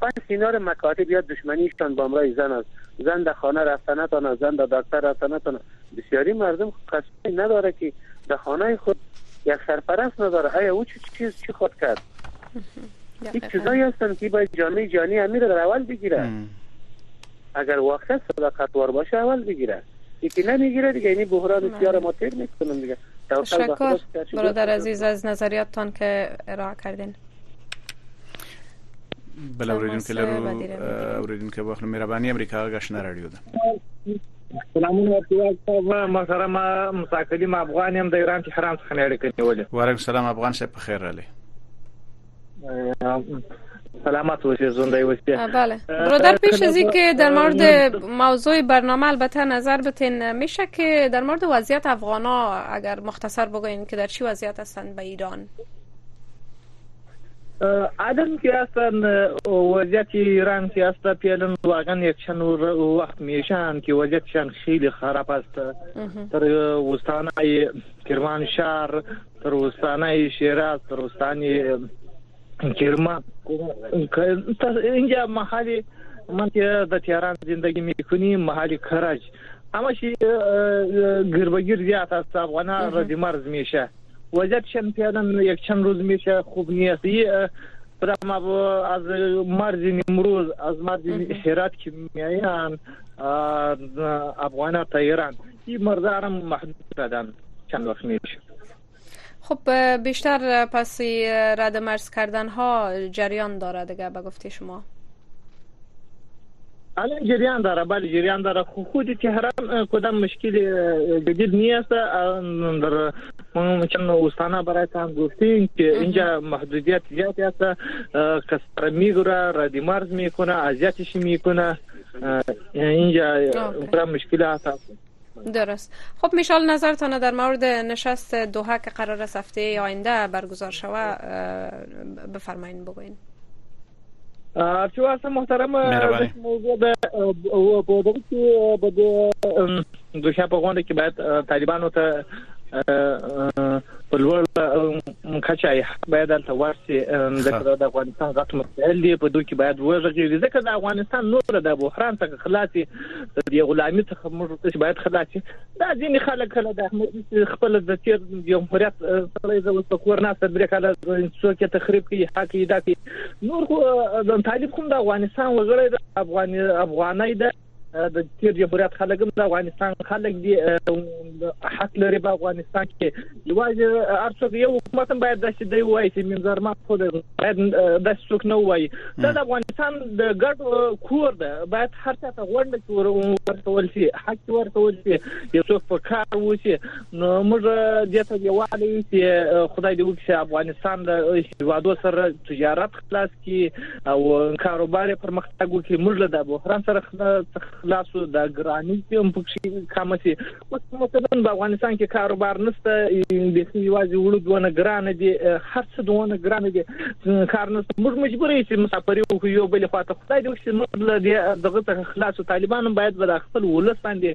پس اینا را مکاتب یاد دشمنی شان بامرای زن است زن در خانه رفته نتاند زن در دکتر رفته نتاند بسیاری مردم خود کسایی ندارد که در خانه خود یک سرپرست ندارد ایا او چه چیز چه خود کرد هیچ چیزایی هستند که باید جامعه جهانی امیر را اول بگیره اگر واقعا صداقتوار باشه اول بگیره یکی نمیگیره دیگه اینی بحران بله. سیار ما تیر میکنم دیگه تشکر برادر عزیز از نظریاتتان که ارائه کردین بل اوریدونکو لرو اوریدونکو واخلو مهرباني امریکا غږ نه راډیو ده سلامونه ارتواز صاحب محترم مساکلیم افغان يم د ایران تهران څخه مې اړیکه نیولې وعلیکم سلام افغان صاحب په خیر رالی سلامت باشید زنده باشید بله برادر پیش از که در مورد موضوع برنامه البته نظر بتین میشه که در مورد وضعیت افغانا اگر مختصر بگوین که در چی وضعیت هستند به ایران آدم که هستن وضعیت ایران که هست پیلن واقعا یک چند وقت میشن که وضعیتشان خیلی خراب است در استان کرمانشهر در استان شیراز در استان کرمان اینجا محل من که در تهران زندگی میکنیم محل کرج همش گربگیر زیاد است افغانان را مرز میشه وضعیت چند پیادم نو یک چند روز میشه خوب نیست یه برام از مرز نمروز از مرز هرات که میایند افغانه تا ایران این مرزه هم محدود کردن چند وقت میشه خب بیشتر پس رد مرز کردن ها جریان داره دیگه به گفته شما الان جریان داره بله جریان داره خو خود تهران کدام مشکل جدید نیست در چند استانه برای هم گفتیم که اینجا محدودیت زیاد است کسر میگره ردی مرز میکنه اذیتش میکنه اینجا برای مشکل هست درست خب میشال نظر تانه در مورد نشست دوحه که قرار است هفته آینده برگزار شوه بفرمایین بگوین چو اصلا محترم موضوع به بودر که بده دوشه په غونډه کې باید طالبانو ته په لوړ کچه باید دلته ورسي ځکه د افغانستان غټ مسایل دی په دوی کې باید وغږیږي ځکه د افغانستان نور د بحران څخه خلاصي د دې غلامي څخه موږ باید خلاص شي دا ځینې خلک کله د احمدي خپل د تیر جمهوریت سره د وسو کور نه سره درې کاله څوک تخریب کوي حق یې دا کوي نور خو د طالب کوم د افغانستان وګړي د افغان افغاني د د تیر جمهوریت خلک د افغانستان خلک دي حق لري په افغانستان کې یوازې ارڅوک یو حکومت هم باید داسې دی وایي چې منظرما خو د باید داسې څوک نه وایي دا د افغانستان د ګډ کور ده باید هر څه ته غونډه کې ورکول شي حق ورکول شي یو څوک په کار وشي نو موږ دې ته یوالي چې خدای دې وکړي چې افغانستان د هیوادو سره تجارت خلاص کړي او کاروبار پرمختګ وکړي موږ له بحران سره خلاصو د ګرانی کې هم پکې کم شي اوس مثلا په افغانستان کې کاروبار نشته انګلیسي یوازې وړو دونه ګران دي هر څه دونه ګران دي کار نشته موږ مجبور یو چې مسافر یو یو بل خواته خدای دې وکړي موږ له دې دغه څخه خلاص طالبانو باید به خپل ولس باندې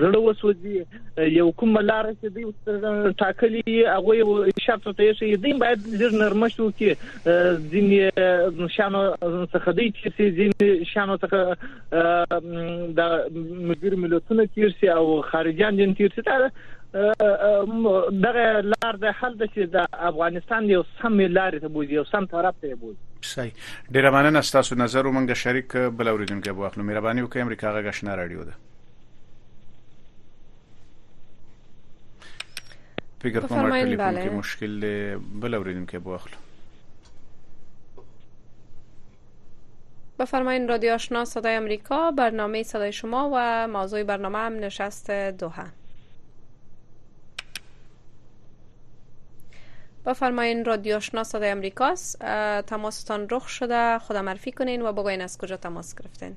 زړه وسوځي یو کوم لار چې دوی ټاکلي هغه شرط ته یې دوی باید لږ نرمښت وکړي ځینې شانو څخه دی چې ځینې شانو څخه د مګر ملتونو تیر سي او خارجيان دین تیر سي دا دغه لار د حل د چې د افغانستان یو سم لار ته بوزي یو سم طرف ته بوزي صحیح ډیر مننه تاسو نظر ومنګه شریک بل اوریدونکو بو اخلو مهرباني وکړئ امریکا غږ شنه رادیو ده فکر کوم ټلیفون کې مشکل دی بل اوریدونکو به واخلو بفرمایین رادیو آشنا صدای امریکا برنامه صدای شما و موضوع برنامه هم نشست دوحه بفرمایین رادیو آشنا صدای امریکاست تماستان رخ شده خود معرفی کنین و بگوین از کجا تماس گرفتین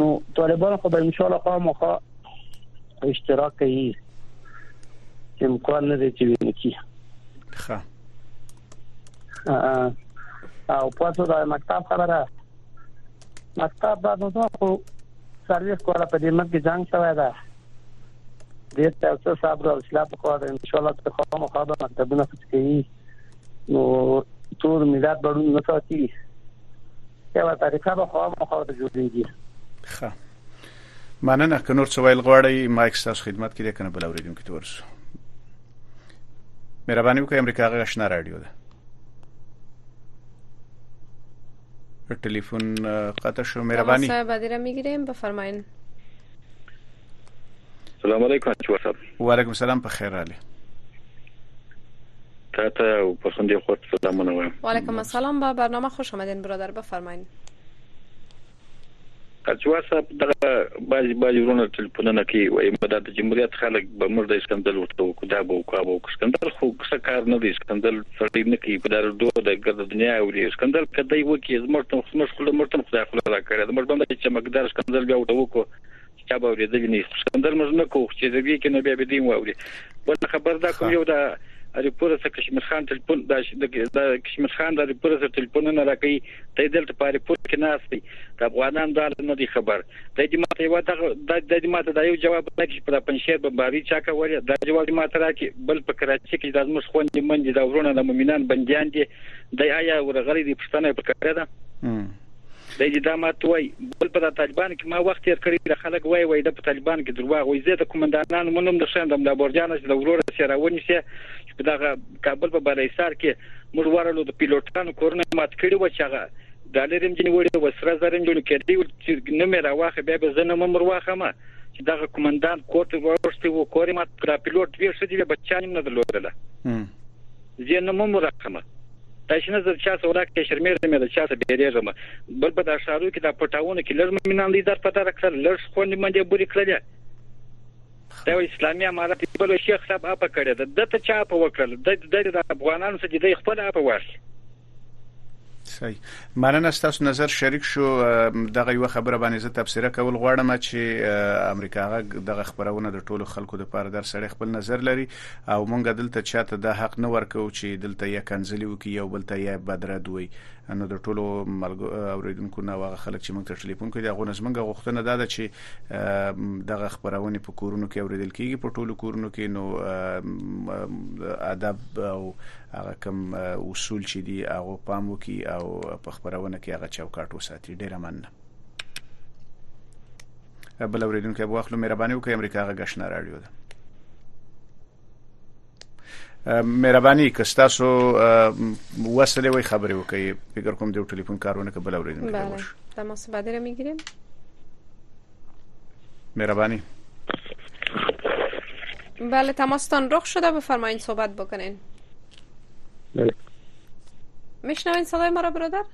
نو طالبان خو به ان شاء الله خامخا اشتراک کوي امکان نه دی چې ویني کی ښه او پاتو دا مکتب خبره مکتب دا نو خو سرویس کوله په دې مګ جنگ شوی دا دې تاسو صاحب او اسلام خو ان شاء الله ته خامخا به مکتبونه فتح کوي نو ټول ملت به نه ساتي یو طریقه به خو مخه ته جوړیږي ښه مننه که نور څه ویل غواړئ مایک تاسو خدمت کې دی کنه بل اوریدونکو ته ورسو مهرباني وکړئ امریکا غږ آشنا رادیو ده ټلیفون قطع شو مهرباني صاحب ادي را میګریم بفرمایئ سلام علیکم چوار صاحب وعلیکم سلام په خیر رالی تا ته او په خوندې خو سلامونه وایم وعلیکم السلام با برنامه خوش آمدین برادر بفرمایئ اچوا صاحب دغه بعضی بعضی ورونه ټلیفونونه کوي وایي مدار د جمهوریت خلک به موږ د اسکندل ورته وکړو دا به وکړو سکندل خو څه کار نه دی سکندل سړی نه کوي په دار دوه د ګرد دنیا ولې سکندر کدی وکی زموږ تم خمش خله مرتم خدای خله را کړی زموږ باندې چې مقدار سکندر بیا وته وکړو چا به ورېدل نه سکندر موږ نه کوو چې د وی کې نو بیا به دین واوري بل خبر دا کوم یو دا اړي پوره څه کشمیر خان ټلیفون دا د کشمیر خان د اړي پوره څه ټلیفون نه راکې دی دلته په اریپور کې ناست دی د افغانان دا نه دی خبر دی دې ماته یو دغه د دې ماته دا یو جواب راکړي په پنځیر بمباري چا کولې دا جواب دې ماته راکړي بل په کراچي کې د زموږ خوندې منځ دا ورونه د مؤمنان بنديان دي د آیا ورغلي دي پښتنه په کړه ده د دې دا ماته وای بل په طالبان کې ما وخت تیر کړی د خلک وای وای د طالبان کې درواغ وای زه د کومندانانو منم د شاندم د بورجان چې د ورور سره ونی سي په دغه کابل په بالاحصار کې موږ ورلو د پیلوټانو کورونه مات کړي و چې هغه ډالر هم جنې وړي و سره زر هم جنې کېدی و چې نوم یې راواخه بیا به زه نوم هم ورواخمه چې دغه کومندان کور ته وروښتي و کور یې مات کړه پیلوټ دوی ښځې وې بچیان هم نه درلودله زه نوم هم ورواخمه دا شنه زر چا سولا کې شرمېره مې د چا څه بیرېږم بل په دا ښارو کې دا پټاونه کې لږ مینان لیدار په دار کړل لږ خوندې منډې بوري کړل دا یو اسلامي امارت دی بل شیخ صاحب اپه کړی ده د ته چا اپه وکړل د د د افغانانو سره دی خپل اپه واخلي صحیح مننه ستاسو نظر شریک شو دغه یو خبره باندې زه تفسیر کول غواړم چې امریکا غږ دغه خبرونه د ټولو خلکو د پاره در سړی خپل نظر لري او مونږ دلته چاته د حق نه ورکو چې دلته یا کنځلي وکي یو بل ته یا بدرد وي نو د ټولو ملګرو اوریدونکو نه واغ خلک چې مونږ ته ټلیفون کوي دا غو نظمنګ غوښتنه ده چې دغه خبرونه په کورونو کې اوریدل کیږي په ټولو کورونو کې نو ادب او هغه کوم اصول چې دی هغه پام وکي او په خبرونه کې هغه چوکاټ وساتي ډیره مننه بل اوریدونکو به واخلو مهرباني وکړئ امریکا غږ آشنا رادیو ده مهرباني که تاسو وسلې وي خبرې وکړي فکر کوم د ټلیفون کارونه کبل اورېدم بله تماس بعد را میگیریم مهرباني بله تماستان رخ شده بفرمایید صحبت بکنین بله میشنوین صدای ما را برادر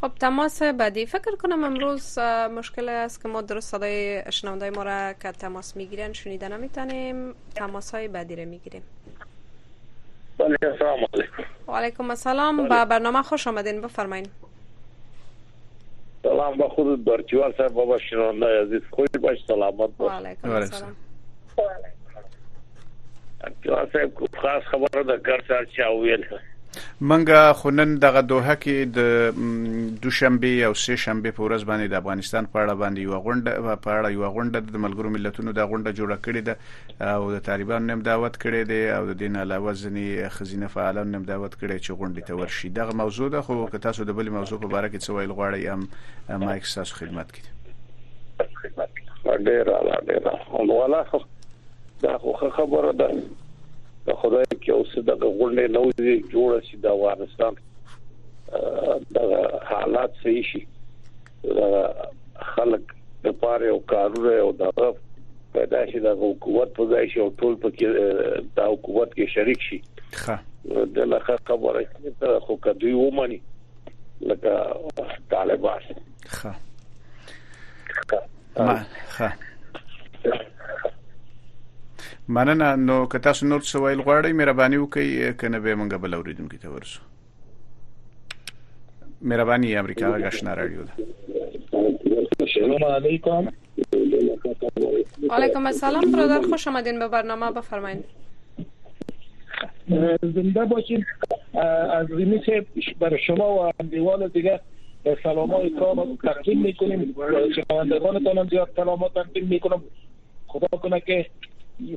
خب تماس صاحب دی فکر کنم امروز مشکل است که ما درست صدای شنوندای ما را که تماس میگیرن شنیده نمیتونیم تماس های بعدی را میگیریم بله السلام علیکم و علیکم السلام بله. با برنامه خوش آمدین بفرمایین سلام با خودت بارچیوال صاحب بابا شنوندای عزیز خوش باش سلامت باش و علیکم السلام اکبر صاحب کوم خاص خبره ده کړسار چا ویل منګه خونن دغه دوه کې د دوشنبه او سه شنبه په ورځ باندې د افغانستان په اړه باندې یو غونډه په اړه یو غونډه د ملګرو ملتونو د غونډه جوړه کړې ده او د طالبانو نم دعوت کړې ده او د دین علاوه ځنی خزینه فعالان نم دعوت کړې چې غونډه ته ورشي دغه موضوع ده خو که تاسو د بل موضوع په اړه کې څه ویل غواړئ ام مایک تاسو خدمت ډیر اعلی ډیر والا دا خو خبره ده د خدای کې اوس د غونډې نو دي جوړ شي د افغانستان د حالات صحیح شي خلک د پاره او کارونه او د غف پیدا شي د حکومت په ځای شي او ټول په کې د حکومت کې شریک شي ښه د لخوا خبره چې خو کدی ومني لکه طالبان ښه ما ښه مننه نو که تاسو نور څه ویل غواړئ مهرباني وکړئ کنه به مونږ بل اوریدونکو ته ورسو مهرباني امریکا غږ آشنا رادیو ده السلام علیکم علیکم السلام برادر خوش آمدین به برنامه بفرمایید زنده باشید از ریمی صاحب بر شما و دیوال دیگه سلام های اکرام رو تقدیم میکنیم شنوندگانتان هم زیاد سلام ها تقدیم میکنم خدا کنه که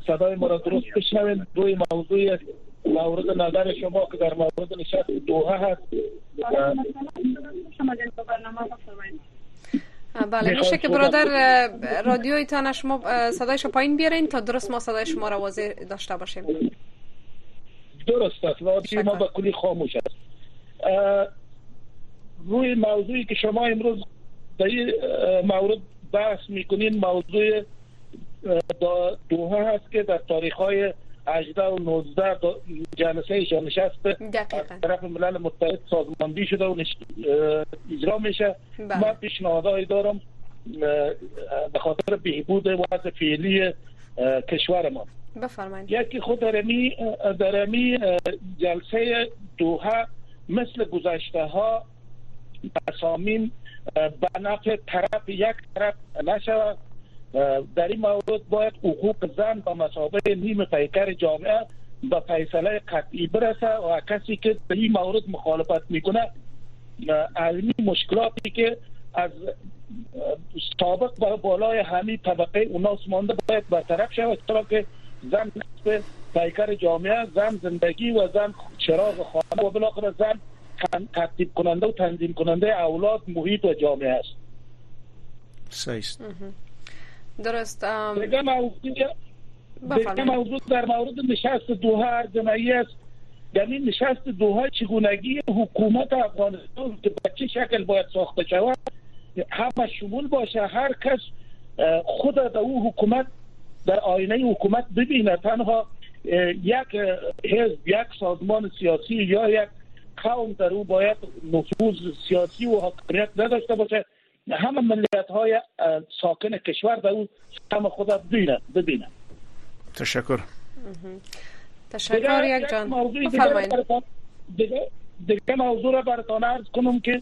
صدای ما را درست بشنویم روی موضوع مورد نظر شما که در مورد نشست دوها هست بله میشه که برادر رادیوی تان شما صدایش پایین بیارین تا درست ما صدای شما را واضح داشته باشیم درست است رادیوی ما به کلی خاموش است روی موضوعی که شما امروز در این مورد بحث میکنین موضوع در دوحه هست که در تاریخ های 18 و 19 جلسه شنشست از طرف ملل متحد سازماندی شده و اجرا میشه بله. من پیشنهادهایی دارم به خاطر بهبود وضع فعلی کشور ما بفرمایید یکی خود درمی درمی جلسه دوحه مثل گذشته ها تصامیم به نفع طرف یک طرف نشود در این مورد باید حقوق زن به مسابه نیم پیکر جامعه به فیصله قطعی برسه و کسی که در این مورد مخالفت میکنه علمی مشکلاتی که از سابق به بالای همی طبقه اوناس مانده باید برطرف شود چرا که زن نصف پیکر جامعه زن زندگی و زن چراغ خانه و بالاخره زن ترتیب کننده و تنظیم کننده اولاد محیط و جامعه است سیست درست دیگه موضوع در مورد نشست دوها ارزمایی است در این نشست دوها چگونگی حکومت افغانستان که به چه شکل باید ساخته شود همه شمول باشه هر کس خود در او حکومت در آینه حکومت ببینه تنها یک حزب یک سازمان سیاسی یا یک قوم در او باید نفوذ سیاسی و حاکمیت نداشته باشه همه ملیت های ساکن کشور در او سم خود ببینن تشکر تشکر یک جان دیگه موضوع را برتان ارز کنم که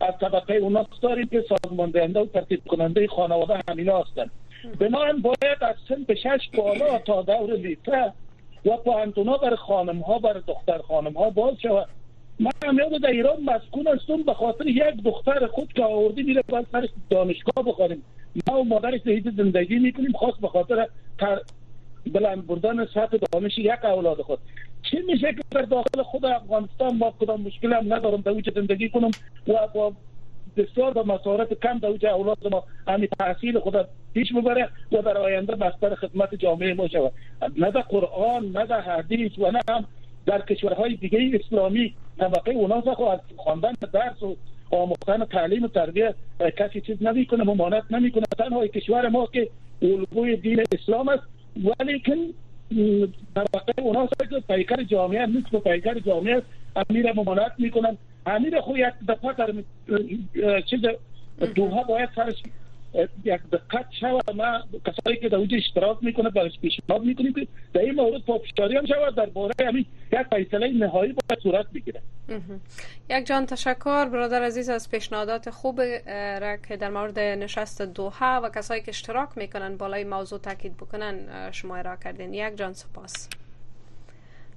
از طبقه اونا داریم که سازمان و ترتیب کننده خانواده همینا هستن بنابراین باید از سن شش بالا تا دور یا و پانتونا بر خانم ها بر دختر خانم ها باز شود من هم در ایران مسکون هستم به خاطر یک دختر خود که آوردی میره باید سر دانشگاه بخوریم ما و مادر سهید زندگی میکنیم خاص به خاطر بلان بردن سطح دانش یک اولاد خود چه میشه که در داخل خود افغانستان با کدام مشکل هم ندارم در اوجه زندگی کنم و با بسیار به مصارف کم در اوجه اولاد ما همین تحصیل خود پیش ببره و در آینده بستر خدمت جامعه ما شود نه در قرآن نه در حدیث و نه هم در کشورهای دیگه اسلامی طبقه اونا خو از خواندن درس و آموختن تعلیم و تربیت کسی چیز نمیکنه ممانعت نمیکنه تنها کشور ما که الگوی دین اسلام است ولیکن طبقه اونا که پیکر جامعه نیست به پیکر جامعه است امیر ممانعت میکنن امیر خو یک دفعه در چیز دوها باید سرش یک دقت شود ما کسایی که در اوج اشتراک میکنه برش پیشنهاد میکنیم که در این مورد پافشاری هم شود در باره همین یک فیصله نهایی باید صورت بگیره یک جان تشکر برادر عزیز از پیشنهادات خوب را که در مورد نشست دوها و کسایی که اشتراک میکنن بالای موضوع تاکید بکنن شما را کردین یک جان سپاس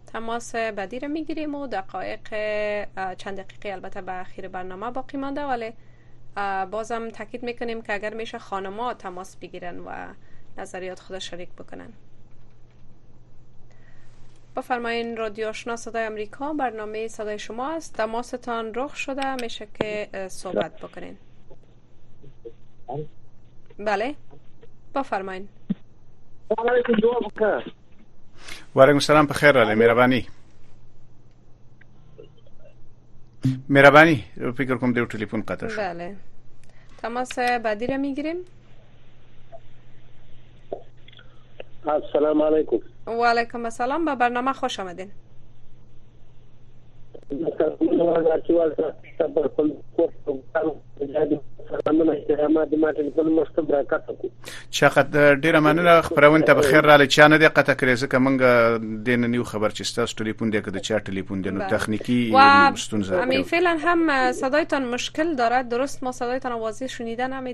تماس بدی را میگیریم و دقایق چند دقیقه البته به اخیر برنامه باقی مانده ولی بازم تاکید میکنیم که اگر میشه خانما تماس بگیرن و نظریات خود شریک بکنن بفرمایین رادیو آشنا صدای امریکا برنامه صدای شما است تماستان رخ شده میشه که صحبت بکنین بله بفرمایین وعلیکم سلام بخیر رالی مهربانی مهربانی فکر کوم دیو تلفن قطع شد بله تماس بعدی را میگیریم السلام علیکم و علیکم السلام به برنامه خوش آمدین چقد ډیره مننه خبرونه ته بخیر را لچا نه دی قطع کړی ځکه مونږ د نه نیو خبر چې تاسو ټلیفون دی کده چا ټلیفون دی نو تخنیکی مستونزه همین فعلا هم صدایتان مشکل داره درست ما صدایتان واضح شنیده نمی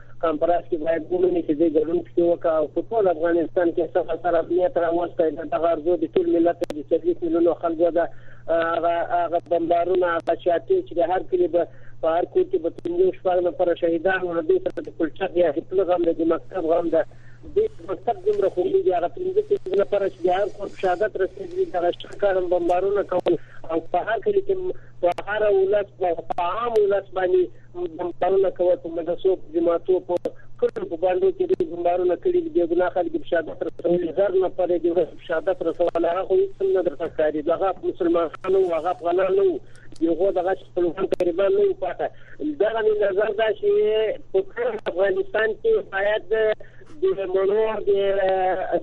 کنفرانس کې باید ومني چې دې ګډون پکې وکړه او په ټول افغانستان کې څه خطر امنیت راوستی د دغه ارزو د ټول ملت د څلوېښت میلیونو خلکو ده هغه هغه بمبارونه هغه شاتې چې د هر کلي به په هر کور کې به پنځه شپږ نفره شهیدان وو له دوی سره د پلچک یا د پله غم دی د مکتب غم ده دوی مکتب دومره خوږېږي هغه پنځه پنځه نفره چې د هر کور په شهادت رسېدلي دغه شل کاله بمبارونه کول او په هر کلي کې په هره ولس په عام ولس باندې بمبارونه کوه په مدرسو په جماعتو په کلیو په بانډو کې دوی بمبارونه کړي دي بې ګناه خلک په شهادت رسولي زر نفر یې د ورځ په شهادت رسول هغه خو هیڅ هم نه درته ښکاري دغه مسلمانان وو هغه افغانان نه وو د هغو دغه خپلوان طالبان نه وو پاته دغه مې نظر دا چې په افغانستان کې باید د مڼو د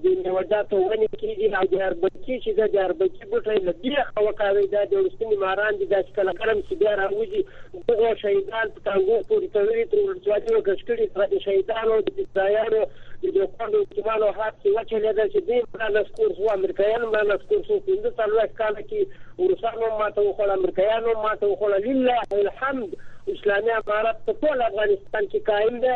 د میوهجاتو ونې کېږي او د اربکي چې ده د اربکي بوټی له بیخه وکاوي دا د وړستني ماران دي دا چې کله ګرم شي بیا راوځي دغو شهیدان په ټانګو پورې تړلي تر ولسوالي وکش کړي دغه د شهیدانو د فدایانو د دې کونډو یتیمانو حق چې وچلېده چې دوی مړه نسکور شو امریکایان مړه نسکور شو پنځه څلوېښت کاله کې روسان هم ماته وخوړه امریکایان هم ماته وخوړه لله الحمد اسلامي امارت په ټول افغانستان کې قایم ده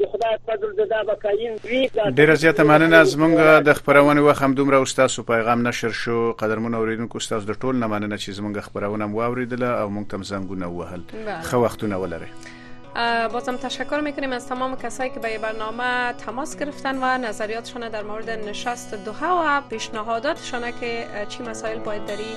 د خدای فضل د دا بکاین وی ډیر زیاته مننه زمونږ د خبرونه وخت هم دومره استاسو پیغام نشر شو قدرمن اوریدونکو استاسو د ټول نه مننه چې زمونږ خبرونه مو اوریدل او مونږ تم زنګونه وهل بله. خو وختونه ولرئ بازم تشکر میکنیم از تمام کسایی که به برنامه تماس گرفتن و نظریاتشان در مورد نشست دوها و پیشنهاداتشان که چی مسائل باید داری